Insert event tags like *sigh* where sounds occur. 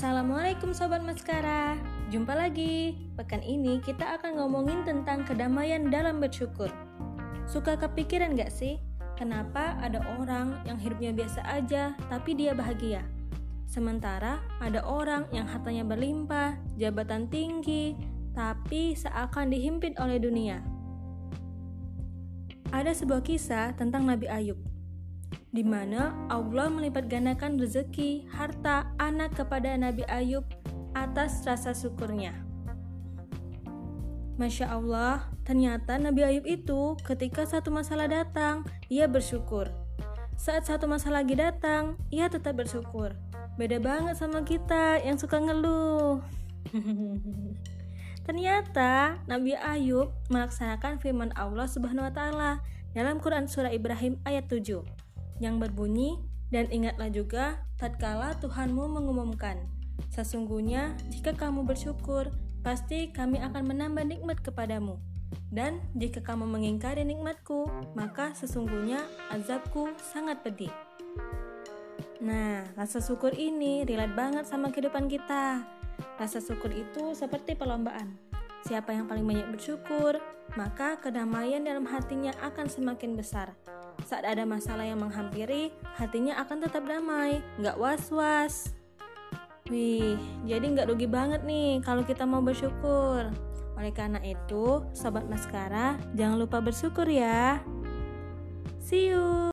Assalamualaikum Sobat Maskara Jumpa lagi Pekan ini kita akan ngomongin tentang kedamaian dalam bersyukur Suka kepikiran gak sih? Kenapa ada orang yang hidupnya biasa aja tapi dia bahagia? Sementara ada orang yang hartanya berlimpah, jabatan tinggi, tapi seakan dihimpit oleh dunia. Ada sebuah kisah tentang Nabi Ayub di mana Allah melipat gandakan rezeki, harta, anak kepada Nabi Ayub atas rasa syukurnya. Masya Allah, ternyata Nabi Ayub itu ketika satu masalah datang, ia bersyukur. Saat satu masalah lagi datang, ia tetap bersyukur. Beda banget sama kita yang suka ngeluh. *laughs* Ternyata Nabi Ayub melaksanakan firman Allah Subhanahu wa taala dalam Quran surah Ibrahim ayat 7 yang berbunyi, dan ingatlah juga tatkala Tuhanmu mengumumkan, sesungguhnya jika kamu bersyukur, pasti kami akan menambah nikmat kepadamu. Dan jika kamu mengingkari nikmatku, maka sesungguhnya azabku sangat pedih. Nah, rasa syukur ini relate banget sama kehidupan kita. Rasa syukur itu seperti perlombaan. Siapa yang paling banyak bersyukur, maka kedamaian dalam hatinya akan semakin besar. Saat ada masalah yang menghampiri, hatinya akan tetap damai, nggak was-was. Wih, jadi nggak rugi banget nih kalau kita mau bersyukur. Oleh karena itu, Sobat Maskara, jangan lupa bersyukur ya. See you!